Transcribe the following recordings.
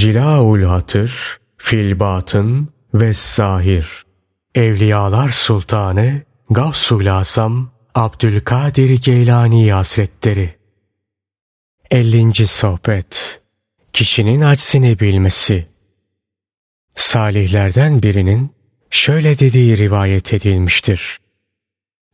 Cilaul Hatır, Filbatın ve Zahir. Evliyalar Sultanı Gavsul Asam Abdülkadir Geylani Hazretleri 50. Sohbet Kişinin aczini bilmesi Salihlerden birinin şöyle dediği rivayet edilmiştir.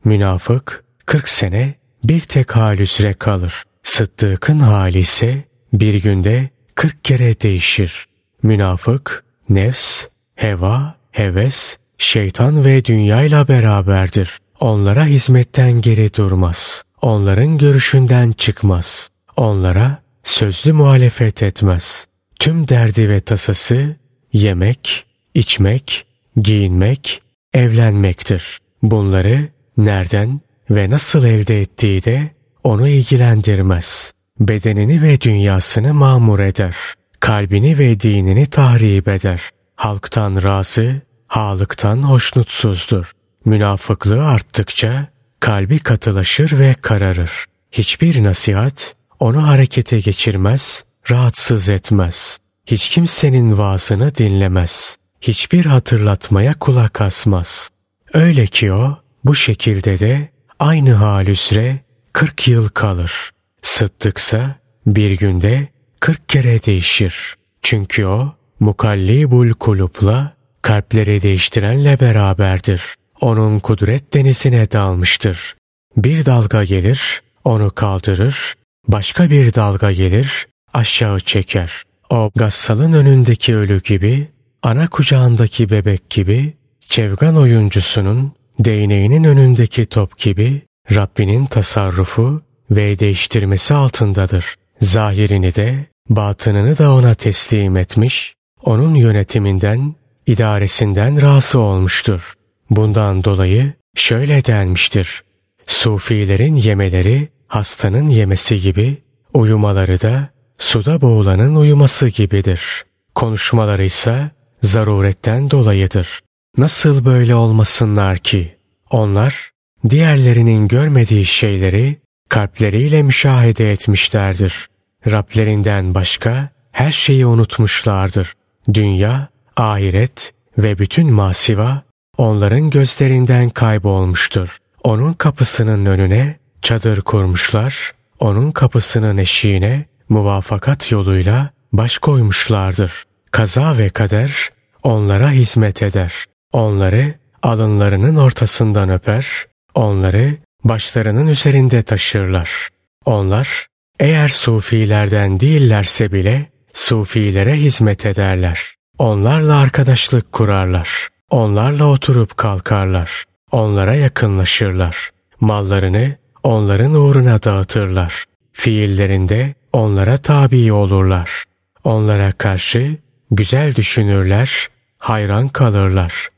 Münafık 40 sene bir tek hal üzere kalır. Sıddık'ın hali ise bir günde 40 kere değişir. Münafık, nefs, heva, heves, şeytan ve dünyayla beraberdir. Onlara hizmetten geri durmaz. Onların görüşünden çıkmaz. Onlara sözlü muhalefet etmez. Tüm derdi ve tasası yemek, içmek, giyinmek, evlenmektir. Bunları nereden ve nasıl elde ettiği de onu ilgilendirmez. Bedenini ve dünyasını mamur eder. Kalbini ve dinini tahrip eder. Halktan razı, halıktan hoşnutsuzdur. Münafıklığı arttıkça kalbi katılaşır ve kararır. Hiçbir nasihat onu harekete geçirmez, rahatsız etmez. Hiç kimsenin vaazını dinlemez. Hiçbir hatırlatmaya kulak asmaz. Öyle ki o bu şekilde de aynı hal üzere 40 yıl kalır. Sıddıksa bir günde 40 kere değişir. Çünkü o mukallibul kulupla kalpleri değiştirenle beraberdir. Onun kudret denizine dalmıştır. Bir dalga gelir, onu kaldırır, başka bir dalga gelir, aşağı çeker. O gassalın önündeki ölü gibi, ana kucağındaki bebek gibi, çevgan oyuncusunun değneğinin önündeki top gibi Rabbinin tasarrufu ve değiştirmesi altındadır. Zahirini de, batınını da ona teslim etmiş, onun yönetiminden, idaresinden razı olmuştur. Bundan dolayı şöyle denmiştir. Sufilerin yemeleri hastanın yemesi gibi, uyumaları da suda boğulanın uyuması gibidir. Konuşmaları ise zaruretten dolayıdır. Nasıl böyle olmasınlar ki? Onlar diğerlerinin görmediği şeyleri kalpleriyle müşahede etmişlerdir. Rablerinden başka her şeyi unutmuşlardır. Dünya, ahiret ve bütün masiva onların gözlerinden kaybolmuştur. Onun kapısının önüne çadır kurmuşlar, onun kapısının eşiğine muvafakat yoluyla baş koymuşlardır. Kaza ve kader onlara hizmet eder. Onları alınlarının ortasından öper, onları başlarının üzerinde taşırlar. Onlar eğer sufilerden değillerse bile sufilere hizmet ederler. Onlarla arkadaşlık kurarlar. Onlarla oturup kalkarlar. Onlara yakınlaşırlar. Mallarını onların uğruna dağıtırlar. Fiillerinde onlara tabi olurlar. Onlara karşı güzel düşünürler, hayran kalırlar.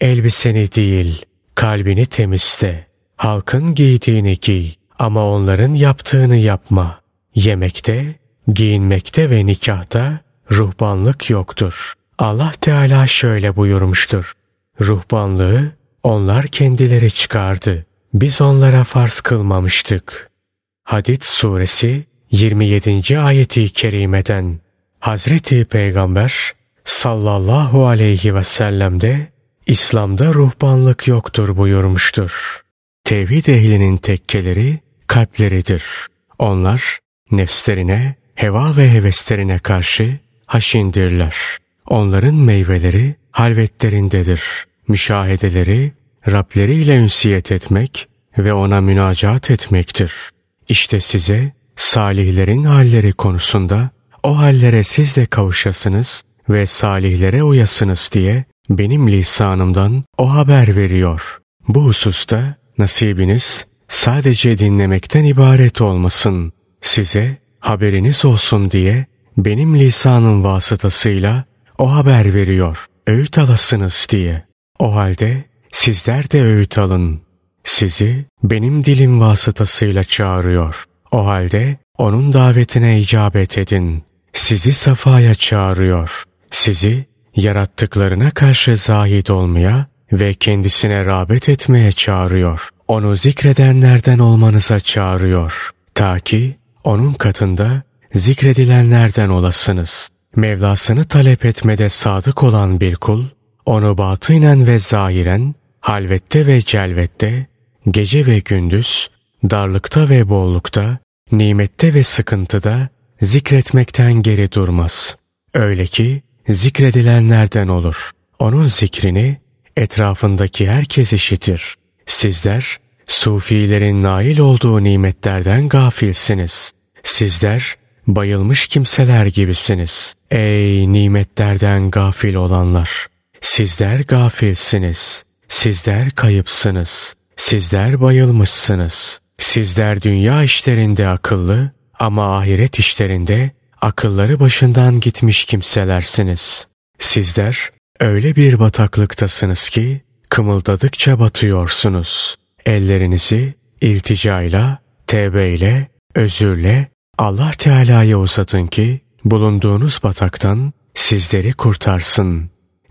Elbiseni değil, kalbini temizle. Halkın giydiğini giy ama onların yaptığını yapma. Yemekte, giyinmekte ve nikahta ruhbanlık yoktur. Allah Teala şöyle buyurmuştur. Ruhbanlığı onlar kendileri çıkardı. Biz onlara farz kılmamıştık. Hadid suresi 27. ayeti kerimeden Hazreti Peygamber sallallahu aleyhi ve sellem'de İslam'da ruhbanlık yoktur buyurmuştur. Tevhid ehlinin tekkeleri kalpleridir. Onlar nefslerine, heva ve heveslerine karşı haşindirler. Onların meyveleri halvetlerindedir. Müşahedeleri Rableriyle ünsiyet etmek ve ona münacat etmektir. İşte size salihlerin halleri konusunda o hallere siz de kavuşasınız ve salihlere uyasınız diye benim lisanımdan o haber veriyor. Bu hususta nasibiniz sadece dinlemekten ibaret olmasın. Size haberiniz olsun diye benim lisanım vasıtasıyla o haber veriyor. Öğüt alasınız diye. O halde sizler de öğüt alın. Sizi benim dilim vasıtasıyla çağırıyor. O halde onun davetine icabet edin. Sizi safaya çağırıyor. Sizi yarattıklarına karşı zahid olmaya ve kendisine rağbet etmeye çağırıyor. Onu zikredenlerden olmanıza çağırıyor. Ta ki onun katında zikredilenlerden olasınız. Mevlasını talep etmede sadık olan bir kul, onu batınen ve zahiren, halvette ve celvette, gece ve gündüz, darlıkta ve bollukta, nimette ve sıkıntıda zikretmekten geri durmaz. Öyle ki zikredilenlerden olur. Onun zikrini etrafındaki herkes işitir. Sizler sufilerin nail olduğu nimetlerden gafilsiniz. Sizler bayılmış kimseler gibisiniz. Ey nimetlerden gafil olanlar! Sizler gafilsiniz. Sizler kayıpsınız. Sizler bayılmışsınız. Sizler dünya işlerinde akıllı ama ahiret işlerinde akılları başından gitmiş kimselersiniz. Sizler öyle bir bataklıktasınız ki kımıldadıkça batıyorsunuz. Ellerinizi ilticayla, tevbeyle, özürle Allah Teala'ya uzatın ki bulunduğunuz bataktan sizleri kurtarsın.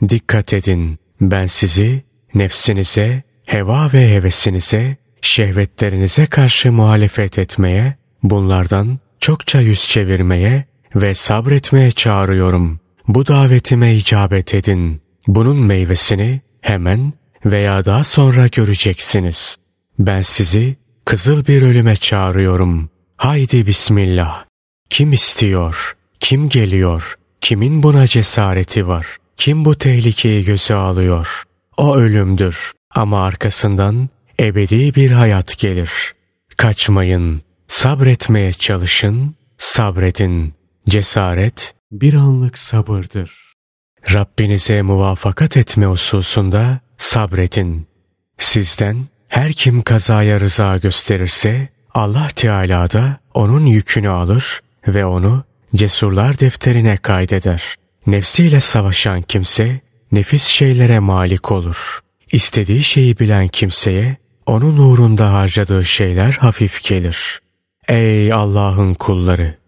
Dikkat edin ben sizi nefsinize, heva ve hevesinize, şehvetlerinize karşı muhalefet etmeye, bunlardan çokça yüz çevirmeye ve sabretmeye çağırıyorum. Bu davetime icabet edin. Bunun meyvesini hemen veya daha sonra göreceksiniz. Ben sizi kızıl bir ölüme çağırıyorum. Haydi bismillah. Kim istiyor? Kim geliyor? Kimin buna cesareti var? Kim bu tehlikeyi göze alıyor? O ölümdür ama arkasından ebedi bir hayat gelir. Kaçmayın, sabretmeye çalışın, sabredin. Cesaret bir anlık sabırdır. Rabbinize muvafakat etme hususunda sabredin. Sizden her kim kazaya rıza gösterirse Allah Teala da onun yükünü alır ve onu cesurlar defterine kaydeder. Nefsiyle savaşan kimse nefis şeylere malik olur. İstediği şeyi bilen kimseye onun uğrunda harcadığı şeyler hafif gelir. Ey Allah'ın kulları!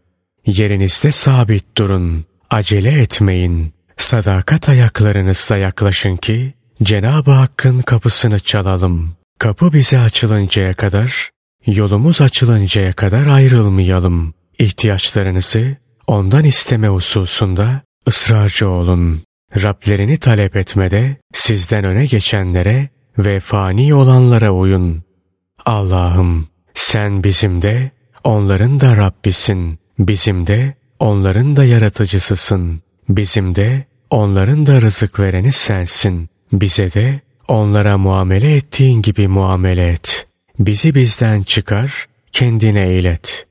Yerinizde sabit durun, acele etmeyin. Sadakat ayaklarınızla yaklaşın ki Cenab-ı Hakk'ın kapısını çalalım. Kapı bize açılıncaya kadar, yolumuz açılıncaya kadar ayrılmayalım. İhtiyaçlarınızı ondan isteme hususunda ısrarcı olun. Rablerini talep etmede sizden öne geçenlere ve fani olanlara uyun. Allah'ım sen bizim de onların da Rabbisin. Bizim de onların da yaratıcısısın. Bizim de onların da rızık vereni sensin. Bize de onlara muamele ettiğin gibi muamele et. Bizi bizden çıkar, kendine eğlet.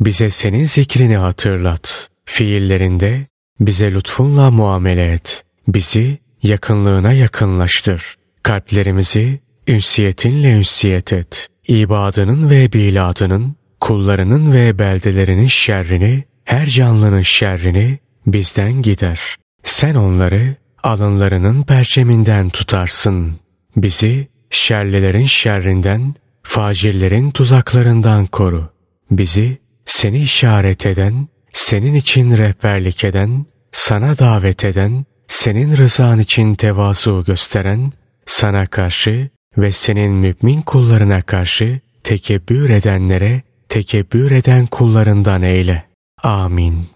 Bize senin zikrini hatırlat. Fiillerinde bize lütfunla muamele et. Bizi yakınlığına yakınlaştır. Kalplerimizi ünsiyetinle ünsiyet et. İbadının ve biladının, kullarının ve beldelerinin şerrini, her canlının şerrini bizden gider. Sen onları alınlarının perçeminden tutarsın. Bizi şerlilerin şerrinden, facirlerin tuzaklarından koru. Bizi seni işaret eden, senin için rehberlik eden, sana davet eden, senin rızan için tevazu gösteren, sana karşı ve senin mümin kullarına karşı tekebbür edenlere tekebbür eden kullarından eyle. Amin.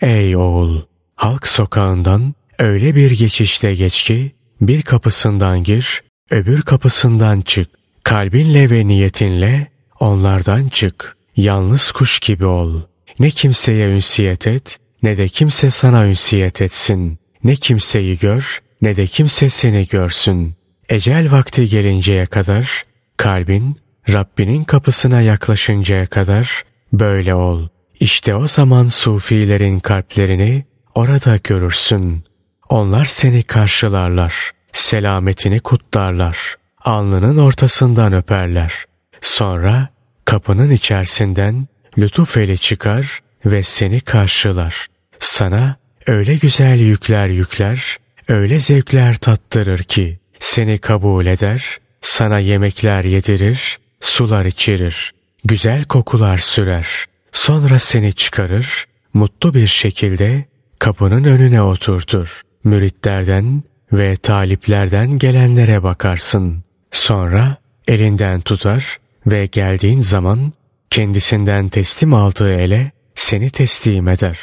Ey oğul! Halk sokağından öyle bir geçişte geç ki bir kapısından gir, öbür kapısından çık. Kalbinle ve niyetinle onlardan çık. Yalnız kuş gibi ol. Ne kimseye ünsiyet et, ne de kimse sana ünsiyet etsin. Ne kimseyi gör, ne de kimse seni görsün. Ecel vakti gelinceye kadar, kalbin Rabbinin kapısına yaklaşıncaya kadar böyle ol. İşte o zaman sufilerin kalplerini orada görürsün. Onlar seni karşılarlar, selametini kutlarlar, alnının ortasından öperler. Sonra kapının içerisinden lütuf eli çıkar ve seni karşılar. Sana öyle güzel yükler yükler, öyle zevkler tattırır ki seni kabul eder, sana yemekler yedirir, sular içirir, güzel kokular sürer. Sonra seni çıkarır, mutlu bir şekilde kapının önüne oturtur. Müritlerden ve taliplerden gelenlere bakarsın. Sonra elinden tutar ve geldiğin zaman kendisinden teslim aldığı ele seni teslim eder.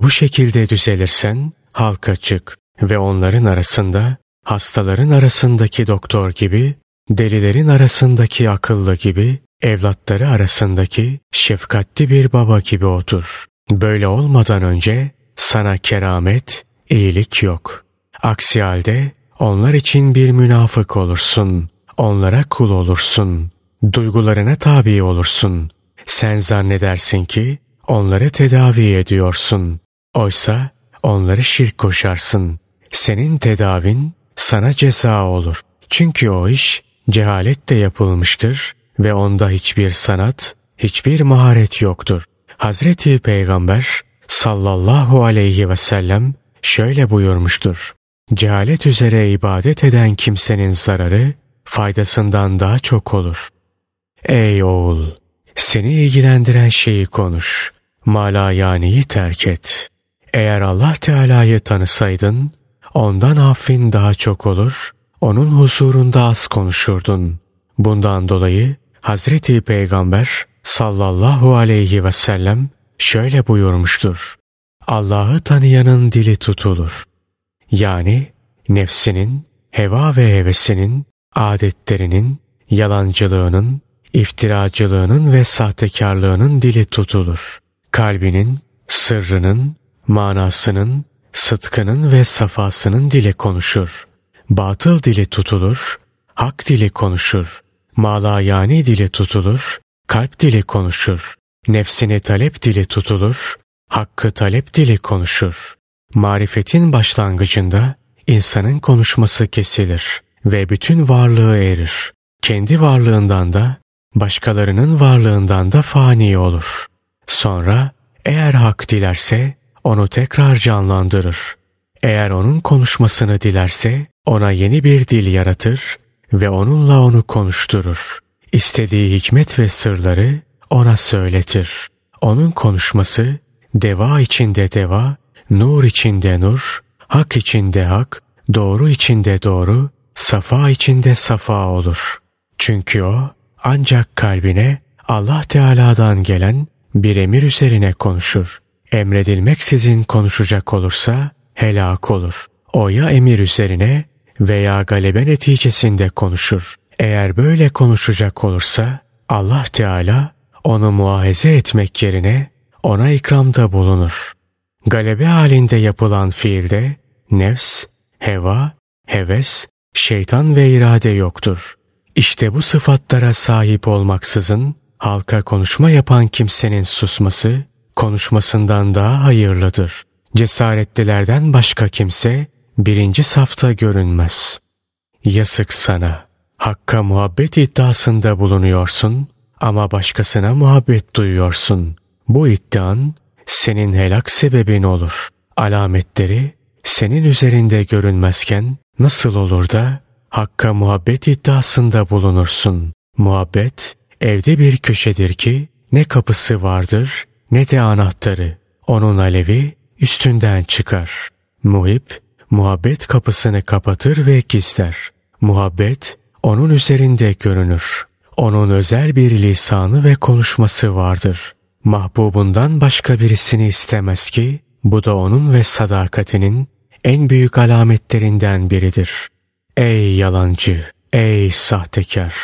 Bu şekilde düzelirsen halka çık ve onların arasında hastaların arasındaki doktor gibi, delilerin arasındaki akıllı gibi, evlatları arasındaki şefkatli bir baba gibi otur. Böyle olmadan önce sana keramet, iyilik yok. Aksi halde onlar için bir münafık olursun. Onlara kul olursun. Duygularına tabi olursun. Sen zannedersin ki onları tedavi ediyorsun. Oysa onları şirk koşarsın. Senin tedavin sana ceza olur. Çünkü o iş cehaletle yapılmıştır ve onda hiçbir sanat, hiçbir maharet yoktur. Hazreti Peygamber sallallahu aleyhi ve sellem şöyle buyurmuştur. Cehalet üzere ibadet eden kimsenin zararı faydasından daha çok olur. Ey oğul! Seni ilgilendiren şeyi konuş. Mala yaniyi terk et. Eğer Allah Teala'yı tanısaydın, ondan affin daha çok olur, onun huzurunda az konuşurdun. Bundan dolayı Hazreti Peygamber sallallahu aleyhi ve sellem şöyle buyurmuştur. Allah'ı tanıyanın dili tutulur. Yani nefsinin, heva ve hevesinin, adetlerinin, yalancılığının, iftiracılığının ve sahtekarlığının dili tutulur. Kalbinin, sırrının, manasının, sıtkının ve safasının dili konuşur. Batıl dili tutulur, hak dili konuşur. Malayani dili tutulur, kalp dili konuşur. Nefsini talep dili tutulur, hakkı talep dili konuşur. Marifetin başlangıcında insanın konuşması kesilir ve bütün varlığı erir. Kendi varlığından da başkalarının varlığından da fani olur. Sonra eğer hak dilerse onu tekrar canlandırır. Eğer onun konuşmasını dilerse ona yeni bir dil yaratır ve onunla onu konuşturur. İstediği hikmet ve sırları ona söyletir. Onun konuşması deva içinde deva, nur içinde nur, hak içinde hak, doğru içinde doğru, safa içinde safa olur. Çünkü o ancak kalbine Allah Teala'dan gelen bir emir üzerine konuşur. Emredilmeksizin konuşacak olursa helak olur. O ya emir üzerine veya galebe neticesinde konuşur. Eğer böyle konuşacak olursa Allah Teala onu muahize etmek yerine ona ikramda bulunur. Galebe halinde yapılan fiilde nefs, heva, heves, şeytan ve irade yoktur. İşte bu sıfatlara sahip olmaksızın halka konuşma yapan kimsenin susması konuşmasından daha hayırlıdır. Cesaretlilerden başka kimse birinci safta görünmez. Yasık sana. Hakka muhabbet iddiasında bulunuyorsun ama başkasına muhabbet duyuyorsun. Bu iddian senin helak sebebin olur. Alametleri senin üzerinde görünmezken nasıl olur da Hakka muhabbet iddiasında bulunursun. Muhabbet evde bir köşedir ki ne kapısı vardır ne de anahtarı. Onun alevi üstünden çıkar. Muhip muhabbet kapısını kapatır ve gizler. Muhabbet onun üzerinde görünür. Onun özel bir lisanı ve konuşması vardır. Mahbubundan başka birisini istemez ki bu da onun ve sadakatinin en büyük alametlerinden biridir. Ey yalancı, ey sahtekar,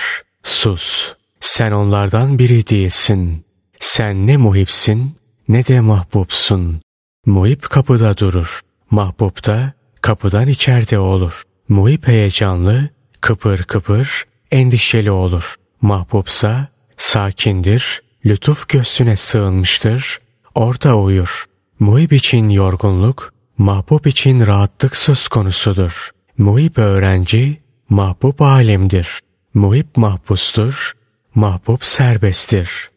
sus. Sen onlardan biri değilsin. Sen ne muhipsin ne de mahbubsun. Muhip kapıda durur. Mahbub da kapıdan içeride olur. Muhip heyecanlı, kıpır kıpır, endişeli olur. Mahbubsa sakindir, lütuf göğsüne sığınmıştır, orada uyur. Muhip için yorgunluk, mahbub için rahatlık söz konusudur. Muhip öğrenci, mahbub alimdir. Muhip mahpustur, mahbub serbesttir.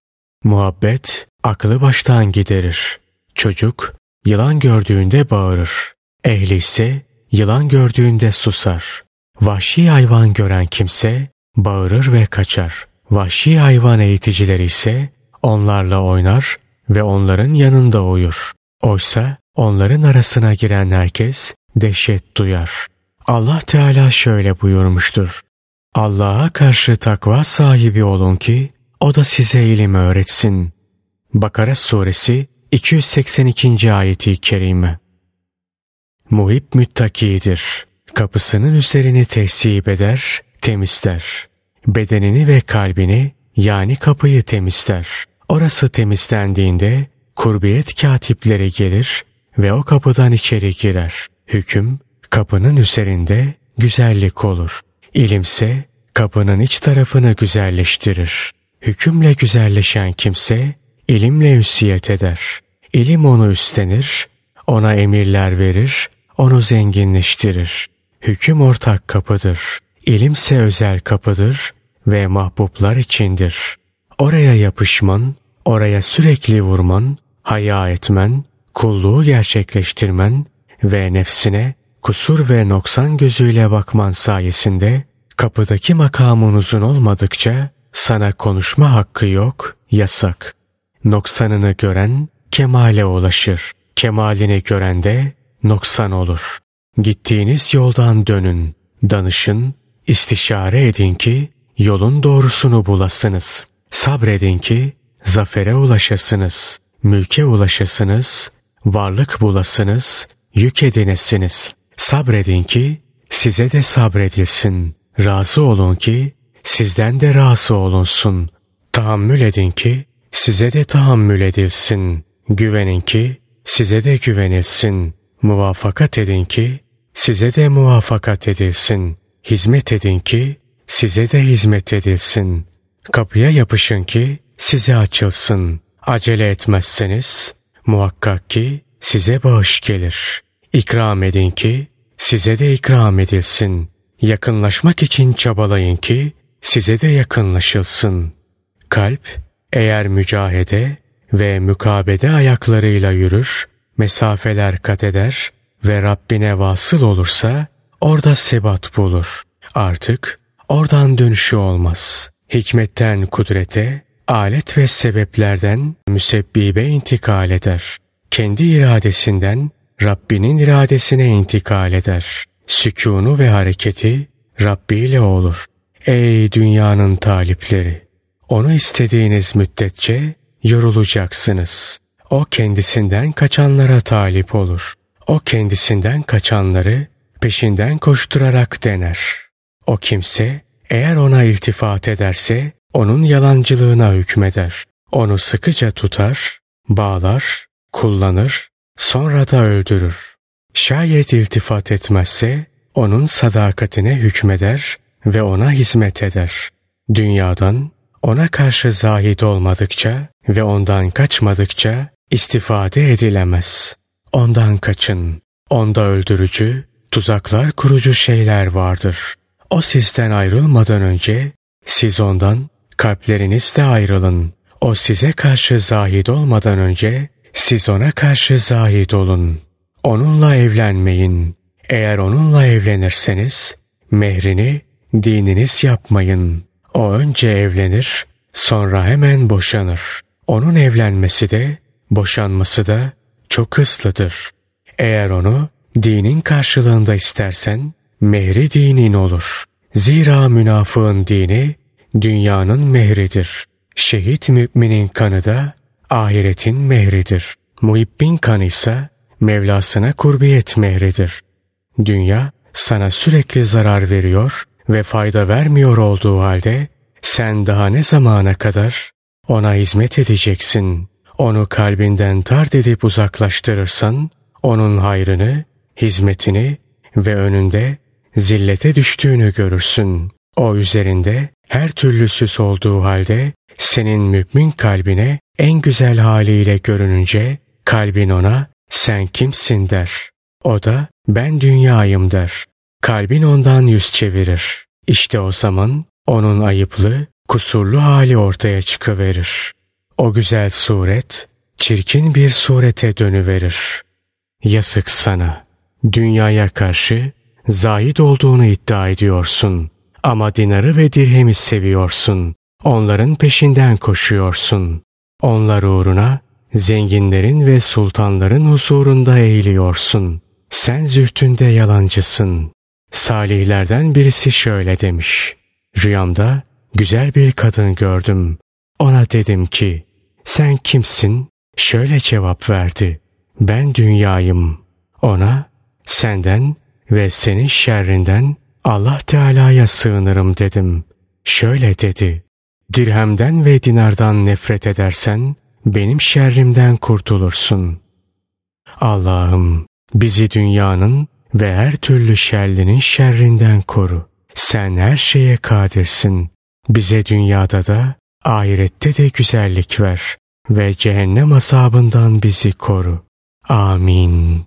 Muhabbet aklı baştan giderir. Çocuk yılan gördüğünde bağırır. Ehli ise yılan gördüğünde susar. Vahşi hayvan gören kimse bağırır ve kaçar. Vahşi hayvan eğiticileri ise onlarla oynar ve onların yanında uyur. Oysa onların arasına giren herkes dehşet duyar. Allah Teala şöyle buyurmuştur. Allah'a karşı takva sahibi olun ki o da size ilim öğretsin. Bakara suresi 282. ayeti kerime. Muhip müttakidir. Kapısının üzerini tesip eder, temizler. Bedenini ve kalbini yani kapıyı temizler. Orası temizlendiğinde kurbiyet katipleri gelir ve o kapıdan içeri girer. Hüküm kapının üzerinde güzellik olur. İlimse kapının iç tarafını güzelleştirir. Hükümle güzelleşen kimse ilimle üssiyet eder. İlim onu üstlenir, ona emirler verir, onu zenginleştirir. Hüküm ortak kapıdır. İlimse özel kapıdır ve mahbublar içindir. Oraya yapışman, oraya sürekli vurman, haya etmen, kulluğu gerçekleştirmen ve nefsine kusur ve noksan gözüyle bakman sayesinde kapıdaki makamın uzun olmadıkça sana konuşma hakkı yok, yasak. Noksanını gören kemale ulaşır. Kemalini gören de noksan olur. Gittiğiniz yoldan dönün, danışın, istişare edin ki yolun doğrusunu bulasınız. Sabredin ki zafere ulaşasınız, mülke ulaşasınız, varlık bulasınız, yük edinesiniz. Sabredin ki size de sabredilsin. Razı olun ki sizden de razı olunsun. Tahammül edin ki size de tahammül edilsin. Güvenin ki size de güvenilsin. Muvafakat edin ki size de muvafakat edilsin. Hizmet edin ki size de hizmet edilsin. Kapıya yapışın ki size açılsın. Acele etmezseniz muhakkak ki size bağış gelir. İkram edin ki size de ikram edilsin. Yakınlaşmak için çabalayın ki size de yakınlaşılsın. Kalp eğer mücahede ve mukabede ayaklarıyla yürür, mesafeler kat eder ve Rabbine vasıl olursa orada sebat bulur. Artık oradan dönüşü olmaz. Hikmetten kudrete, alet ve sebeplerden müsebbibe intikal eder. Kendi iradesinden Rabbinin iradesine intikal eder. Sükûnu ve hareketi Rabbi ile olur. Ey dünyanın talipleri! Onu istediğiniz müddetçe yorulacaksınız. O kendisinden kaçanlara talip olur. O kendisinden kaçanları peşinden koşturarak dener. O kimse eğer ona iltifat ederse onun yalancılığına hükmeder. Onu sıkıca tutar, bağlar, kullanır, sonra da öldürür. Şayet iltifat etmezse onun sadakatine hükmeder ve ona hizmet eder. Dünyadan ona karşı zahid olmadıkça ve ondan kaçmadıkça istifade edilemez. Ondan kaçın. Onda öldürücü, tuzaklar kurucu şeyler vardır. O sizden ayrılmadan önce siz ondan kalplerinizle ayrılın. O size karşı zahid olmadan önce siz ona karşı zahid olun. Onunla evlenmeyin. Eğer onunla evlenirseniz mehrini dininiz yapmayın. O önce evlenir, sonra hemen boşanır. Onun evlenmesi de, boşanması da çok hızlıdır. Eğer onu dinin karşılığında istersen, mehri dinin olur. Zira münafığın dini, dünyanın mehridir. Şehit müminin kanı da, ahiretin mehridir. Muhibbin kanı ise, Mevlasına kurbiyet mehridir. Dünya, sana sürekli zarar veriyor ve fayda vermiyor olduğu halde sen daha ne zamana kadar ona hizmet edeceksin? Onu kalbinden tard edip uzaklaştırırsan onun hayrını, hizmetini ve önünde zillete düştüğünü görürsün. O üzerinde her türlü süs olduğu halde senin mümin kalbine en güzel haliyle görününce kalbin ona sen kimsin der. O da ben dünyayım der. Kalbin ondan yüz çevirir. İşte o zaman onun ayıplı, kusurlu hali ortaya çıkıverir. O güzel suret, çirkin bir surete dönüverir. Yazık sana. Dünyaya karşı zahid olduğunu iddia ediyorsun. Ama dinarı ve dirhemi seviyorsun. Onların peşinden koşuyorsun. Onlar uğruna zenginlerin ve sultanların huzurunda eğiliyorsun. Sen zühtünde yalancısın. Salihlerden birisi şöyle demiş. Rüyamda güzel bir kadın gördüm. Ona dedim ki, sen kimsin? şöyle cevap verdi. Ben dünyayım. Ona senden ve senin şerrinden Allah Teala'ya sığınırım dedim. Şöyle dedi. Dirhemden ve dinardan nefret edersen benim şerrimden kurtulursun. Allah'ım bizi dünyanın ve her türlü şerlinin şerrinden koru. Sen her şeye kadirsin. Bize dünyada da ahirette de güzellik ver ve cehennem azabından bizi koru. Amin.